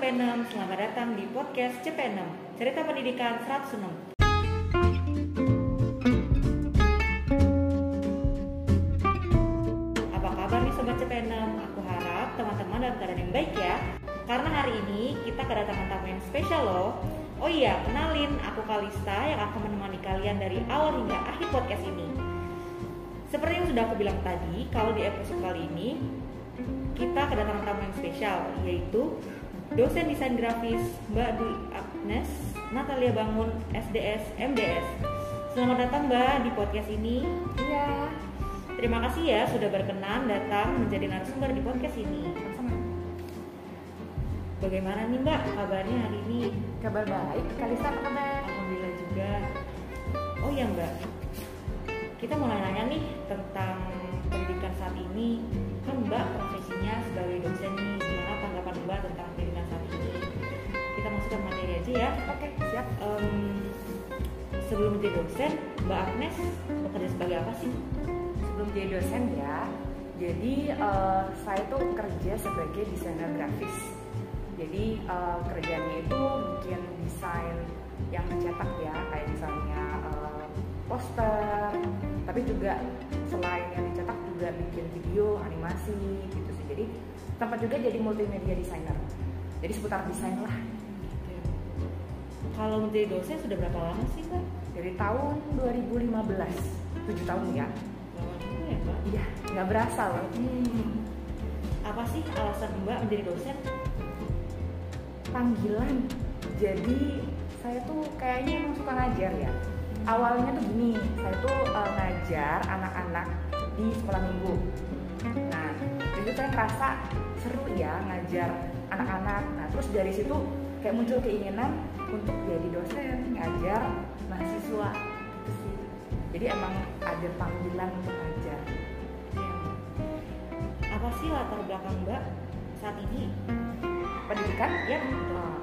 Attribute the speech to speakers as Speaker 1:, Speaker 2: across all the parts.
Speaker 1: CP6, selamat datang di podcast CP6 Cerita Pendidikan 106 Apa kabar nih Sobat CP6? Aku harap teman-teman dalam keadaan yang baik ya. Karena hari ini kita kedatangan tamu yang spesial loh. Oh iya, kenalin aku Kalista yang akan menemani kalian dari awal hingga akhir podcast ini. Seperti yang sudah aku bilang tadi, kalau di episode kali ini kita kedatangan tamu yang spesial yaitu dosen desain grafis Mbak Dwi Agnes Natalia Bangun SDS MDS. Selamat datang Mbak di podcast ini.
Speaker 2: Iya,
Speaker 1: Terima kasih ya sudah berkenan datang menjadi narasumber di podcast ini.
Speaker 2: sama.
Speaker 1: Bagaimana nih Mbak kabarnya hari ini?
Speaker 2: Kabar baik, Kalista apa kabar?
Speaker 1: Alhamdulillah juga. Oh ya Mbak, kita mau nanya nih tentang pendidikan saat ini. Kan Mbak profesinya sebagai dosen nih, gimana tanggapan Mbak tentang ke materi aja ya.
Speaker 2: Oke, siap.
Speaker 1: Em, sebelum menjadi dosen, Mbak Agnes bekerja sebagai apa sih?
Speaker 2: Sebelum jadi dosen ya, jadi eh, saya tuh kerja sebagai desainer grafis. Jadi eh, kerjanya itu bikin desain yang mencetak ya, kayak misalnya eh, poster, tapi juga selain yang dicetak juga bikin video, animasi gitu sih. Jadi tempat juga jadi multimedia designer. Jadi seputar desain lah.
Speaker 1: Kalau menjadi dosen sudah berapa lama sih Mbak?
Speaker 2: Dari tahun 2015, 7 tahun ya.
Speaker 1: Lama juga ya Mbak.
Speaker 2: Iya, nggak berasa loh.
Speaker 1: Hmm. Apa sih alasan Mbak menjadi dosen?
Speaker 2: Panggilan. Jadi saya tuh kayaknya emang suka ngajar ya. Awalnya tuh gini, saya tuh eh, ngajar anak-anak di sekolah minggu. Nah, jadi saya ngerasa seru ya ngajar anak-anak. Nah, terus dari situ kayak muncul keinginan untuk jadi dosen, ngajar mahasiswa gitu sih. Jadi emang ada panggilan untuk ngajar.
Speaker 1: Ya. Apa sih latar belakang Mbak saat ini?
Speaker 2: Pendidikan
Speaker 1: Ya,
Speaker 2: Uh,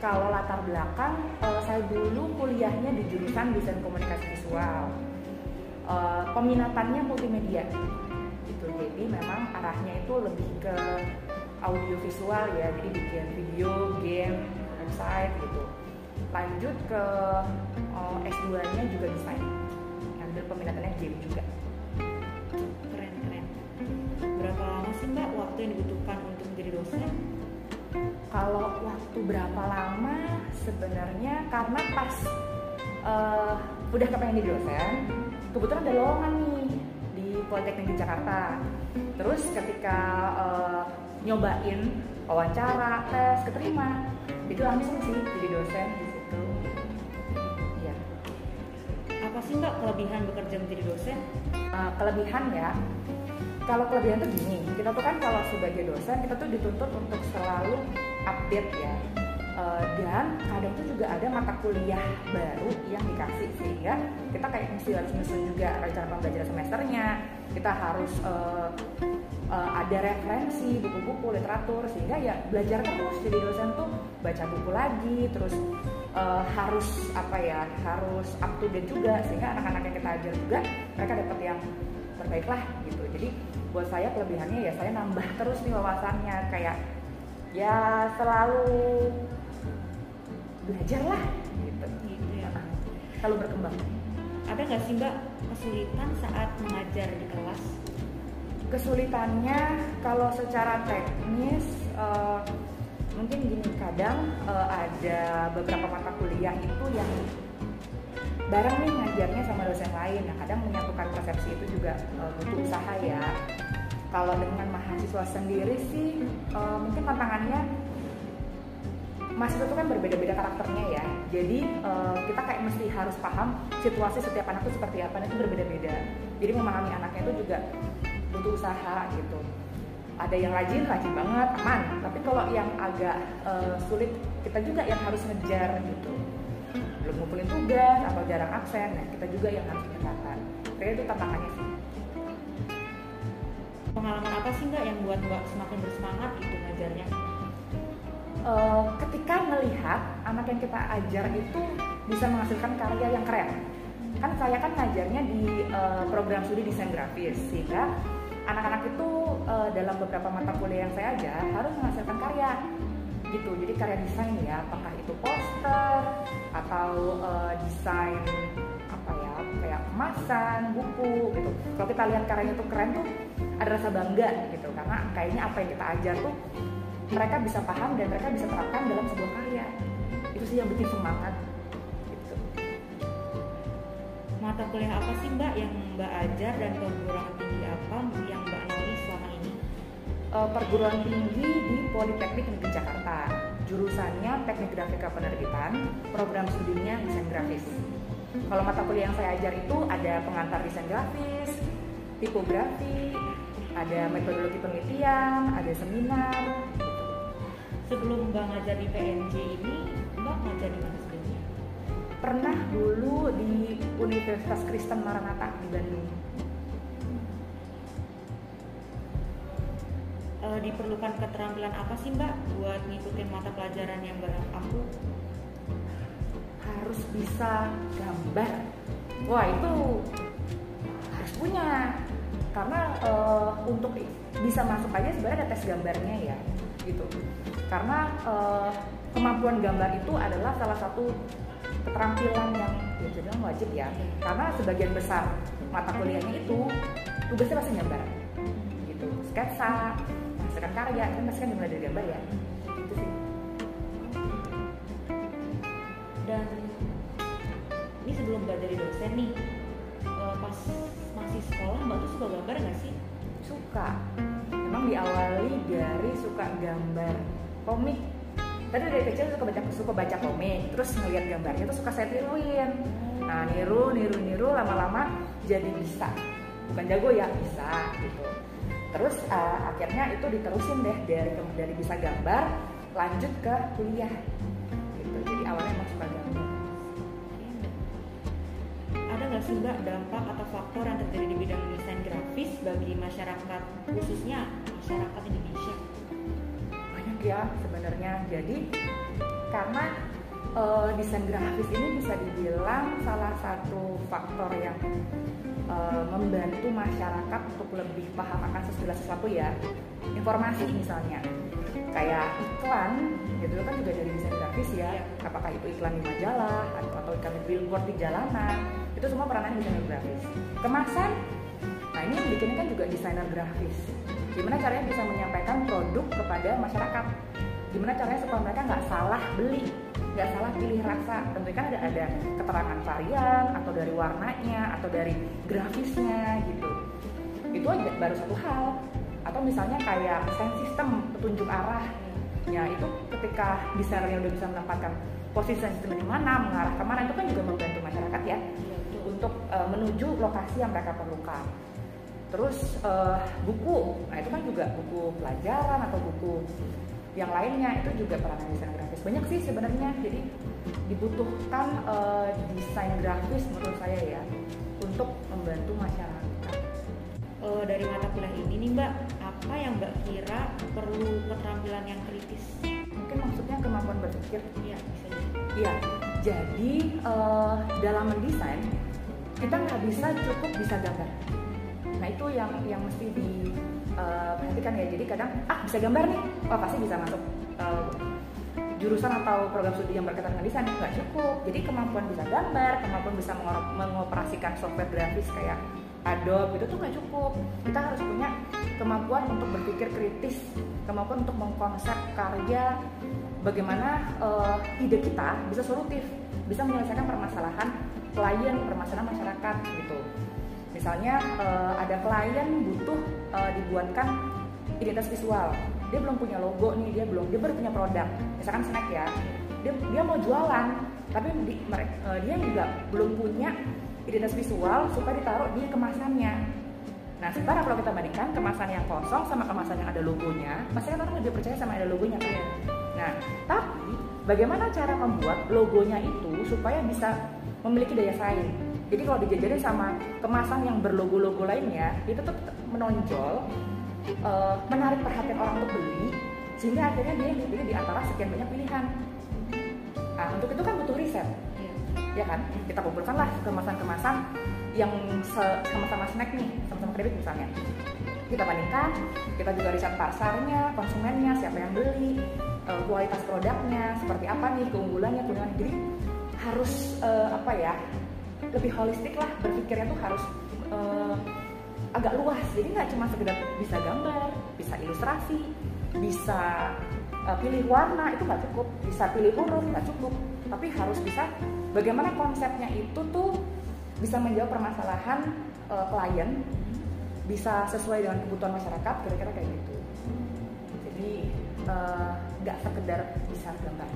Speaker 2: kalau latar belakang, uh, saya dulu kuliahnya di jurusan desain komunikasi visual. Uh, peminatannya multimedia, gitu. Jadi memang arahnya itu lebih ke audio visual ya, jadi bikin video, game, website gitu. Lanjut ke uh, S2-nya juga desain, ngambil peminatannya game juga.
Speaker 1: keren keren. Berapa lama sih Mbak waktu yang dibutuhkan untuk menjadi dosen?
Speaker 2: Kalau waktu berapa lama sebenarnya karena pas eh, udah kepengen jadi dosen, kebetulan ada lowongan nih di Politeknik di Jakarta. Terus ketika eh, nyobain wawancara, tes, keterima, itu langsung sih jadi dosen di situ. Iya.
Speaker 1: Apa sih Mbak kelebihan bekerja menjadi dosen?
Speaker 2: Eh, kelebihan ya kalau kelebihan tuh gini kita tuh kan kalau sebagai dosen kita tuh dituntut untuk selalu update ya Eh, dan kadang tuh juga ada mata kuliah baru yang dikasih sehingga kita kayak mesti harus nyusun juga rencana pembelajaran semesternya kita harus eh, eh, ada referensi buku-buku literatur sehingga ya belajar terus jadi dosen tuh baca buku lagi terus eh, harus apa ya harus up to date juga sehingga anak-anak yang kita ajar juga mereka dapat yang terbaik lah gitu jadi buat saya kelebihannya ya saya nambah terus nih wawasannya kayak ya selalu belajar lah gitu
Speaker 1: Gitu ya.
Speaker 2: kalau berkembang
Speaker 1: Ada nggak sih Mbak kesulitan saat mengajar di kelas?
Speaker 2: Kesulitannya kalau secara teknis eh, mungkin gini kadang eh, ada beberapa mata kuliah itu yang bareng nih ngajarnya sama dosen lain. Nah kadang menyatukan persepsi itu juga eh, butuh usaha ya. Kalau dengan mahasiswa sendiri sih eh, mungkin tantangannya mahasiswa itu kan berbeda-beda karakternya ya. Jadi eh, kita kayak mesti harus paham situasi setiap anak itu seperti apa dan itu berbeda-beda. Jadi memahami anaknya itu juga butuh usaha gitu. Ada yang rajin rajin banget aman. Tapi kalau yang agak eh, sulit kita juga yang harus ngejar gitu. Belum ngumpulin tugas atau jarang absen nah kita juga yang harus pendekatan. Kayaknya itu tantangannya sih.
Speaker 1: Pengalaman apa sih Mbak yang buat Mbak semakin bersemangat gitu ngajarnya?
Speaker 2: Eh, ketika melihat anak yang kita ajar itu bisa menghasilkan karya yang keren. Kan saya kan ngajarnya di eh, program studi desain grafis sehingga anak-anak itu eh, dalam beberapa mata kuliah yang saya ajar harus menghasilkan karya. Gitu. Jadi karya desain ya apakah itu poster atau uh, desain apa ya kayak kemasan buku gitu. Kalau kita lihat karyanya tuh keren tuh ada rasa bangga gitu. Karena kayaknya apa yang kita ajar tuh mereka bisa paham dan mereka bisa terapkan dalam sebuah karya. Itu sih yang bikin semangat gitu.
Speaker 1: mata kuliah apa sih mbak yang mbak ajar dan perguruan
Speaker 2: uh, perguruan tinggi di Politeknik Negeri Jakarta. Jurusannya Teknik Grafika Penerbitan program studinya desain grafis. Kalau mata kuliah yang saya ajar itu ada pengantar desain grafis tipografi ada metodologi penelitian ada seminar.
Speaker 1: Sebelum mbak ngajar di PNJ ini mbak ngajar di mana sebelumnya
Speaker 2: pernah dulu di Universitas Kristen Maranatha di Bandung
Speaker 1: e, diperlukan keterampilan apa sih mbak buat ngikutin mata pelajaran yang mbak ampuh
Speaker 2: harus bisa gambar. Wah itu harus punya. Karena uh, untuk bisa masuk aja sebenarnya ada tes gambarnya ya gitu. Karena uh, kemampuan gambar itu adalah salah satu keterampilan yang ya jadi wajib ya. Karena sebagian besar mata kuliahnya itu tugasnya pasti gambar gitu. Sketsa menghasilkan karya kan pasti kan dimulai dari gambar ya. Gitu sih.
Speaker 1: Dan ini sebelum mbak jadi dosen nih uh, pas masih sekolah mbak tuh suka gambar nggak sih?
Speaker 2: Suka. Memang diawali dari suka gambar komik. Tadi dari kecil suka baca suka baca komik terus ngeliat gambarnya tuh suka saya tiruin. Nah niru niru niru lama-lama jadi bisa. Bukan jago ya bisa gitu terus uh, akhirnya itu diterusin deh dari dari bisa gambar lanjut ke kuliah. Gitu. Jadi awalnya emang suka gambar.
Speaker 1: Ada nggak sih mbak dampak atau faktor yang terjadi di bidang desain grafis bagi masyarakat khususnya masyarakat Indonesia?
Speaker 2: Ya sebenarnya. Jadi karena uh, desain grafis ini bisa dibilang salah satu faktor yang uh, membantu masyarakat untuk lebih paham akan segala sesuatu ya. Informasi misalnya. Kayak iklan gitu kan juga dari desain grafis ya. Iya. apakah itu iklan di majalah atau, atau iklan di billboard di jalanan. Itu semua peranan desain grafis. Kemasan nah ini yang bikinnya kan juga desainer grafis. Gimana caranya bisa menyampaikan produk kepada masyarakat? Gimana caranya supaya mereka nggak salah beli nggak salah pilih rasa. Tentu kan ada ada keterangan varian atau dari warnanya atau dari grafisnya gitu. Itu aja baru satu hal. Atau misalnya kayak sense system petunjuk arah. Ya itu ketika desainernya udah bisa menempatkan posisi sistem di mana mengarah ke mana itu kan juga membantu masyarakat ya untuk uh, menuju lokasi yang mereka perlukan. Terus uh, buku. Nah itu kan juga buku pelajaran atau buku yang lainnya itu juga peranan desain grafis. Banyak sih sebenarnya jadi dibutuhkan uh, desain grafis menurut saya ya untuk membantu masyarakat.
Speaker 1: Uh, dari mata kuliah ini nih mbak apa yang mbak kira perlu keterampilan yang kritis?
Speaker 2: Mungkin maksudnya kemampuan berpikir.
Speaker 1: Iya bisa.
Speaker 2: Iya. Jadi uh, dalam mendesain kita nggak bisa cukup bisa gambar. Nah itu yang yang mesti diperhatikan uh, ya. Jadi kadang ah bisa gambar nih. Oh pasti bisa masuk uh, jurusan atau program studi yang berkaitan dengan desain. Nggak cukup. Jadi kemampuan bisa gambar kemampuan bisa mengoperasikan software grafis kayak Adobe itu tuh nggak cukup. Kita harus punya kemampuan untuk berpikir kritis kemampuan untuk mengkonsep karya bagaimana uh, ide kita bisa solutif bisa menyelesaikan permasalahan klien permasalahan masyarakat gitu misalnya uh, ada klien butuh uh, dibuatkan identitas visual. Dia belum punya logo nih dia belum dia baru punya produk. Misalkan snack ya. Dia dia mau jualan tapi di, mereka, uh, dia juga belum punya identitas visual supaya ditaruh di kemasannya. Nah sementara kalau kita bandingkan kemasan yang kosong sama kemasan yang ada logonya pasti kan orang lebih percaya sama ada logonya kan? Nah tapi bagaimana cara membuat logonya itu supaya bisa memiliki daya saing jadi kalau dijajarin sama kemasan yang berlogo-logo lainnya, itu tuh menonjol, uh, menarik perhatian orang untuk beli, sehingga akhirnya dia dipilih di antara sekian banyak pilihan. Nah, untuk itu kan butuh riset, ya kan? Kita kumpulkanlah kemasan-kemasan yang sama-sama snack nih, sama-sama kredit misalnya kita bandingkan kita juga riset pasarnya konsumennya siapa yang beli uh, kualitas produknya seperti apa nih keunggulannya keunggulan jadi harus uh, apa ya lebih holistik lah berpikirnya tuh harus uh, agak luas. Jadi nggak cuma sekedar bisa gambar bisa ilustrasi bisa uh, pilih warna itu nggak cukup. Bisa pilih huruf nggak cukup. Tapi harus bisa bagaimana konsepnya itu tuh bisa menjawab permasalahan uh, klien bisa sesuai dengan kebutuhan masyarakat kira-kira kayak gitu. Jadi nggak uh, sekedar bisa gambar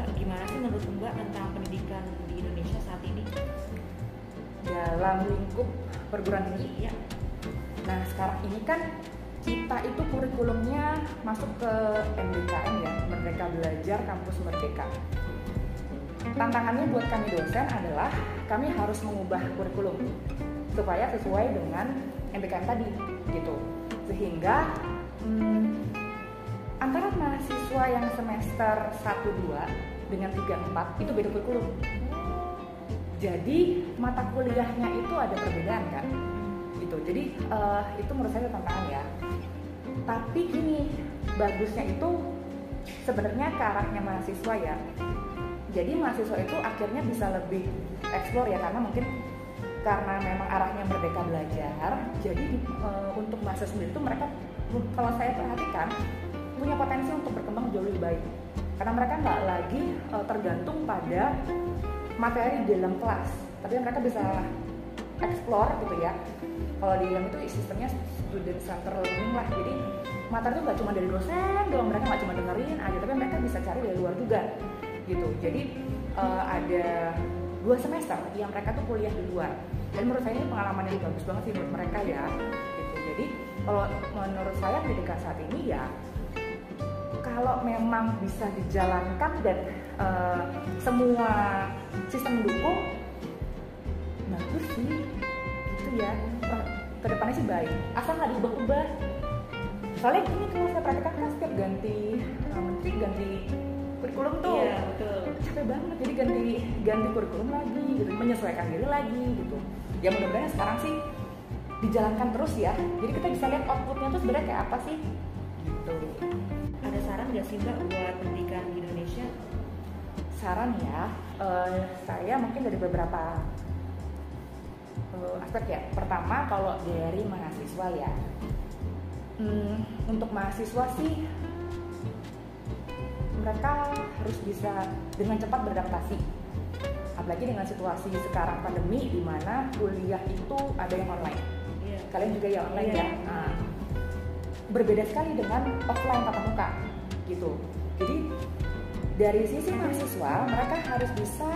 Speaker 1: mbak gimana sih menurut mbak tentang pendidikan di Indonesia saat ini?
Speaker 2: Dalam lingkup perguruan tinggi?
Speaker 1: Ya
Speaker 2: nah sekarang ini kan kita itu kurikulumnya masuk ke MBKM ya Merdeka Belajar Kampus Merdeka. Tantangannya buat kami dosen adalah kami harus mengubah kurikulum supaya sesuai dengan MBKM tadi gitu. Sehingga hmm, antara mahasiswa yang semester 1 2 dengan 3 4 itu beda kurikulum. Jadi mata kuliahnya itu ada perbedaan kan? Gitu. Jadi uh, itu menurut saya tantangan ya. Tapi gini bagusnya itu sebenarnya ke arahnya mahasiswa ya. Jadi mahasiswa itu akhirnya bisa lebih eksplor ya karena mungkin karena memang arahnya merdeka belajar jadi uh, untuk mahasiswa sendiri itu mereka kalau saya perhatikan punya potensi untuk berkembang jauh lebih baik. Karena mereka nggak lagi uh, tergantung pada materi di dalam kelas. Tapi mereka bisa explore gitu ya. Kalau di dalam itu sistemnya student center learning lah. Jadi materi itu nggak cuma dari dosen doang mereka nggak cuma dengerin aja tapi mereka bisa cari dari luar juga gitu. Jadi uh, ada dua semester yang mereka tuh kuliah di luar. Dan menurut saya ini pengalaman yang bagus banget sih menurut mereka ya gitu. Jadi kalau menurut saya pendidikan saat ini ya kalau memang bisa dijalankan dan uh, semua sistem mendukung bagus sih. Gitu ya ke depannya sih baik. Asal nggak diubah-ubah. Soalnya ini kalau saya perhatikan kan setiap ganti menteri ganti kurikulum tuh.
Speaker 1: Iya, betul.
Speaker 2: capek banget. Jadi ganti ganti kurikulum lagi gitu menyesuaikan diri lagi gitu. Ya mudah-mudahan sekarang sih dijalankan terus ya. Jadi kita bisa lihat outputnya tuh sebenarnya kayak apa sih
Speaker 1: nggak sih mbak buat pendidikan di Indonesia?
Speaker 2: Saran ya. Uh, saya mungkin dari beberapa uh, aspek ya. Pertama kalau dari mahasiswa ya. Hmm, untuk mahasiswa sih mereka harus bisa dengan cepat beradaptasi. Apalagi dengan situasi sekarang pandemi di mana kuliah itu ada yang online. Yeah. kalian juga yang online yeah. ya? Nah, berbeda sekali dengan offline tatap muka gitu. Jadi dari sisi mahasiswa mereka harus bisa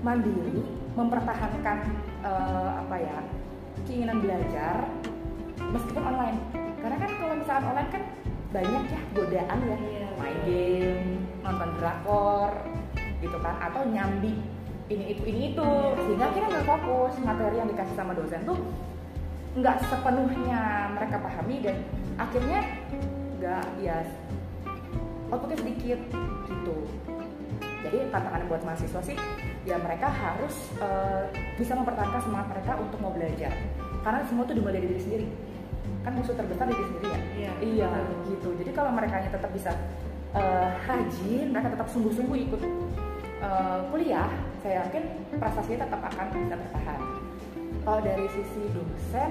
Speaker 2: mandiri mempertahankan uh, apa ya keinginan belajar meskipun online. Karena kan kalau misalkan online kan banyak ya godaan ya. Yeah. main game nonton drakor gitu kan. Atau nyambi ini itu ini itu. Sehingga kita nggak fokus. Materi yang dikasih sama dosen tuh nggak sepenuhnya mereka pahami dan akhirnya nggak ya outputnya sedikit gitu. Jadi tantangan buat mahasiswa sih ya mereka harus uh, bisa mempertahankan semangat mereka untuk mau belajar. Karena semua itu dimulai dari diri sendiri. Kan musuh terbesar diri sendiri ya?
Speaker 1: Iya,
Speaker 2: iya gitu. Jadi kalau mereka tetap bisa uh, rajin mereka tetap sungguh-sungguh ikut uh, kuliah saya yakin prestasinya tetap akan bisa bertahan. Kalau dari sisi dosen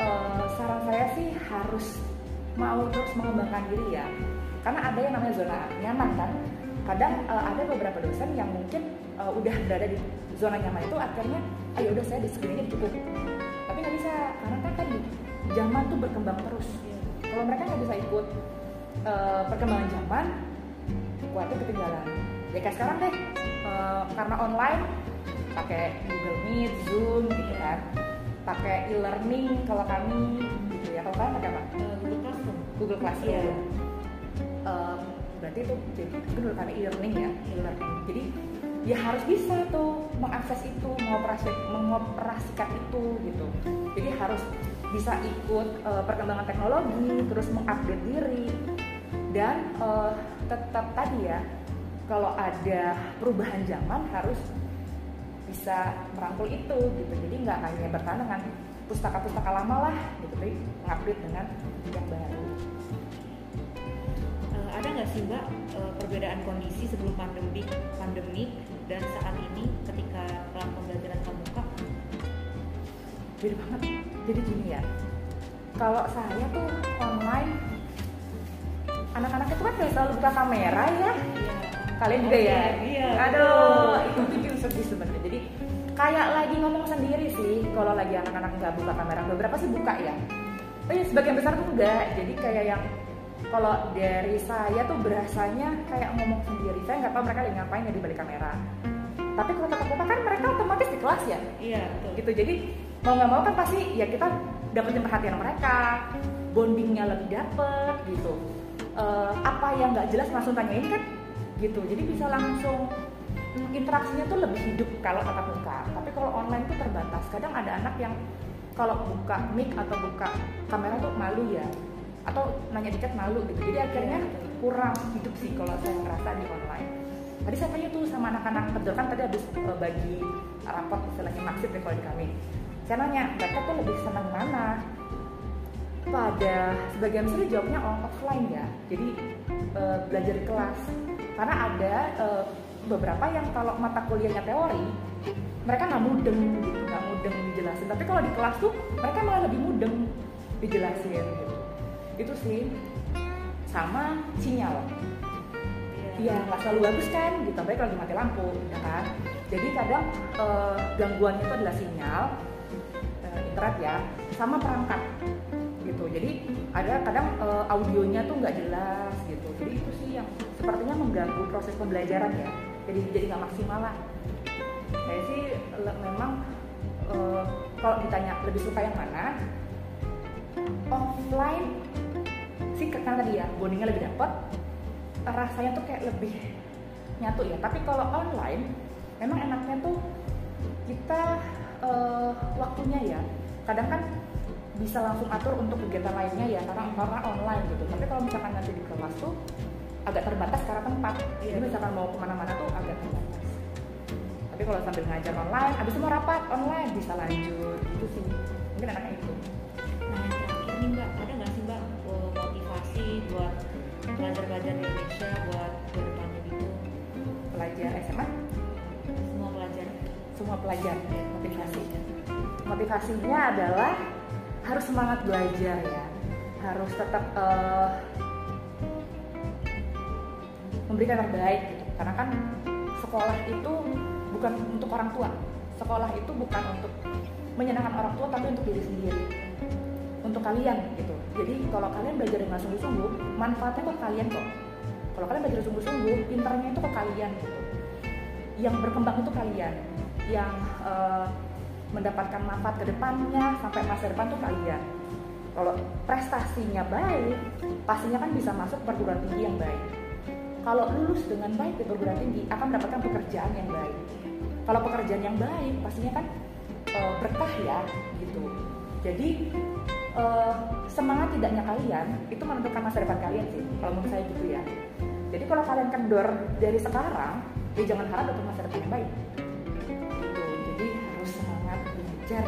Speaker 2: uh, saran saya sih harus mau terus mengembangkan diri ya karena ada yang namanya zona nyaman kan? Kadang uh, ada beberapa dosen yang mungkin uh, udah berada di zona nyaman itu akhirnya ayo udah saya di screening cukup. Tapi nggak bisa karena kan tadi zaman tuh berkembang terus. Kalau mereka nggak bisa ikut uh, perkembangan zaman kuatnya ketinggalan. Ya kayak sekarang deh uh, karena online pakai Google Meet, Zoom gitu kan. Pakai e-learning kalau kami gitu ya. Kalau kalian pakai apa?
Speaker 1: Google Classroom.
Speaker 2: Google Classroom. Yeah um, berarti itu dulu karena e-learning ya e-learning. Jadi ya harus bisa tuh mengakses itu mengoperasi mengoperasikan itu gitu. Jadi harus bisa ikut uh, perkembangan teknologi terus mengupdate diri. Dan uh, tetap tadi ya kalau ada perubahan zaman harus bisa merangkul itu gitu. Jadi nggak hanya bertahan dengan pustaka-pustaka lama lah gitu tapi ngupdate dengan yang baru
Speaker 1: nggak sih mbak eh, perbedaan kondisi sebelum pandemi pandemi dan saat ini ketika pelan pembelajaran tatap muka
Speaker 2: beda banget. Jadi gini ya kalau saya tuh online anak-anak itu kan kayak selalu buka kamera ya.
Speaker 1: Iya.
Speaker 2: kalian juga ya?
Speaker 1: Iya,
Speaker 2: aduh itu bikin sedih sebenarnya. Jadi kayak lagi ngomong sendiri sih kalau lagi anak-anak nggak buka kamera. Beberapa sih buka ya. Tapi sebagian besar tuh enggak jadi kayak yang kalau dari saya tuh berasanya kayak ngomong sendiri. Saya nggak tahu mereka lagi ngapain ya di balik kamera. Tapi kalau tatap muka kan mereka otomatis di kelas ya?
Speaker 1: Iya betul.
Speaker 2: Gitu. Jadi mau nggak mau kan pasti ya kita dapetin perhatian mereka. Bondingnya lebih dapet gitu. Eh, apa yang nggak jelas langsung tanyain kan? Gitu. Jadi bisa langsung mm, interaksinya tuh lebih hidup kalau tatap muka. Tapi kalau online tuh terbatas. Kadang ada anak yang kalau buka mic atau buka kamera tuh malu ya atau nanya di chat malu gitu. Jadi akhirnya kurang hidup sih kalau saya ngerasa di online. Tadi saya tanya tuh sama anak-anak kerja kan tadi habis eh, bagi rapot istilahnya maksud deh kalau di kami. Saya nanya mereka tuh lebih senang mana? Pada sebagian besar jawabnya offline ya. Jadi eh, belajar di kelas. Karena ada eh, beberapa yang kalau mata kuliahnya teori mereka nggak mudeng gitu nggak mudeng dijelasin. Tapi kalau di kelas tuh mereka malah lebih mudeng dijelasin gitu itu sih sama sinyal Iya, nggak selalu bagus kan, gitu. Apalagi kalau lagi mati lampu, ya kan. Jadi kadang eh, gangguannya itu adalah sinyal eh, internet ya, sama perangkat, gitu. Jadi ada kadang eh, audionya tuh nggak jelas, gitu. Jadi itu sih yang sepertinya mengganggu proses pembelajaran ya. Jadi jadi nggak maksimal lah. Saya sih le- memang eh, kalau ditanya lebih suka yang mana, offline sih karena tadi ya bondingnya lebih dapet rasanya tuh kayak lebih nyatu ya. Tapi kalau online memang enaknya tuh kita eh, waktunya ya kadang kan bisa langsung atur untuk kegiatan lainnya ya karena karena online gitu. Tapi kalau misalkan nanti di kelas tuh agak terbatas karena tempat. Jadi misalkan mau ke mana-mana tuh agak terbatas. Tapi kalau sambil ngajar online habis itu mau rapat online bisa lanjut. Gitu sih. Mungkin enaknya itu
Speaker 1: pelajar-pelajar di Indonesia buat ke depannya gitu.
Speaker 2: Pelajar SMA
Speaker 1: semua pelajar.
Speaker 2: Semua pelajar. Motivasi. Motivasinya adalah harus semangat belajar ya. Harus tetap eh, memberikan yang terbaik gitu. Karena kan sekolah itu bukan untuk orang tua. Sekolah itu bukan untuk menyenangkan orang tua tapi untuk diri sendiri. Untuk kalian gitu jadi kalau kalian belajar dengan sungguh-sungguh manfaatnya ke kalian kok. Kalau kalian belajar sungguh-sungguh pinternya itu ke kalian gitu. Yang berkembang itu kalian. Yang eh, mendapatkan manfaat ke depannya sampai masa depan tuh kalian. Kalau prestasinya baik pastinya kan bisa masuk perguruan tinggi yang baik. Kalau lulus dengan baik di perguruan tinggi akan mendapatkan pekerjaan yang baik. Kalau pekerjaan yang baik pastinya kan eh, berkah ya gitu. Jadi eh, semangat tidaknya kalian itu menentukan masa depan kalian sih kalau menurut saya gitu ya. Jadi kalau kalian kendor dari sekarang ya jangan harap dapat masa depan yang baik. Gitu. Jadi harus semangat belajar.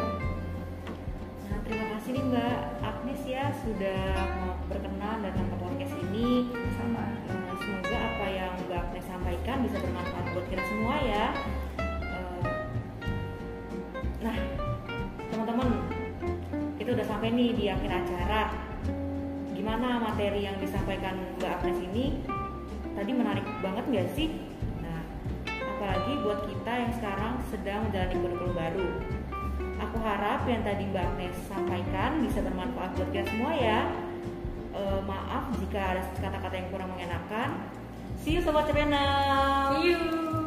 Speaker 1: Nah, terima kasih nih Mbak Agnes ya sudah mau berkenan datang ke podcast ini.
Speaker 2: sama.
Speaker 1: Eh, semoga apa yang Mbak Agnes sampaikan bisa bermanfaat buat kita semua ya. Eh, Nah, udah sampai nih di akhir acara. Gimana materi yang disampaikan Mbak Agnes ini? Tadi menarik banget nggak sih? Nah, apalagi buat kita yang sekarang sedang menjalani kurikulum baru. Aku harap yang tadi Mbak Agnes sampaikan bisa bermanfaat buat kita semua ya. Eh, maaf jika ada kata-kata yang kurang mengenakan. See you sobat Cepena.
Speaker 2: see you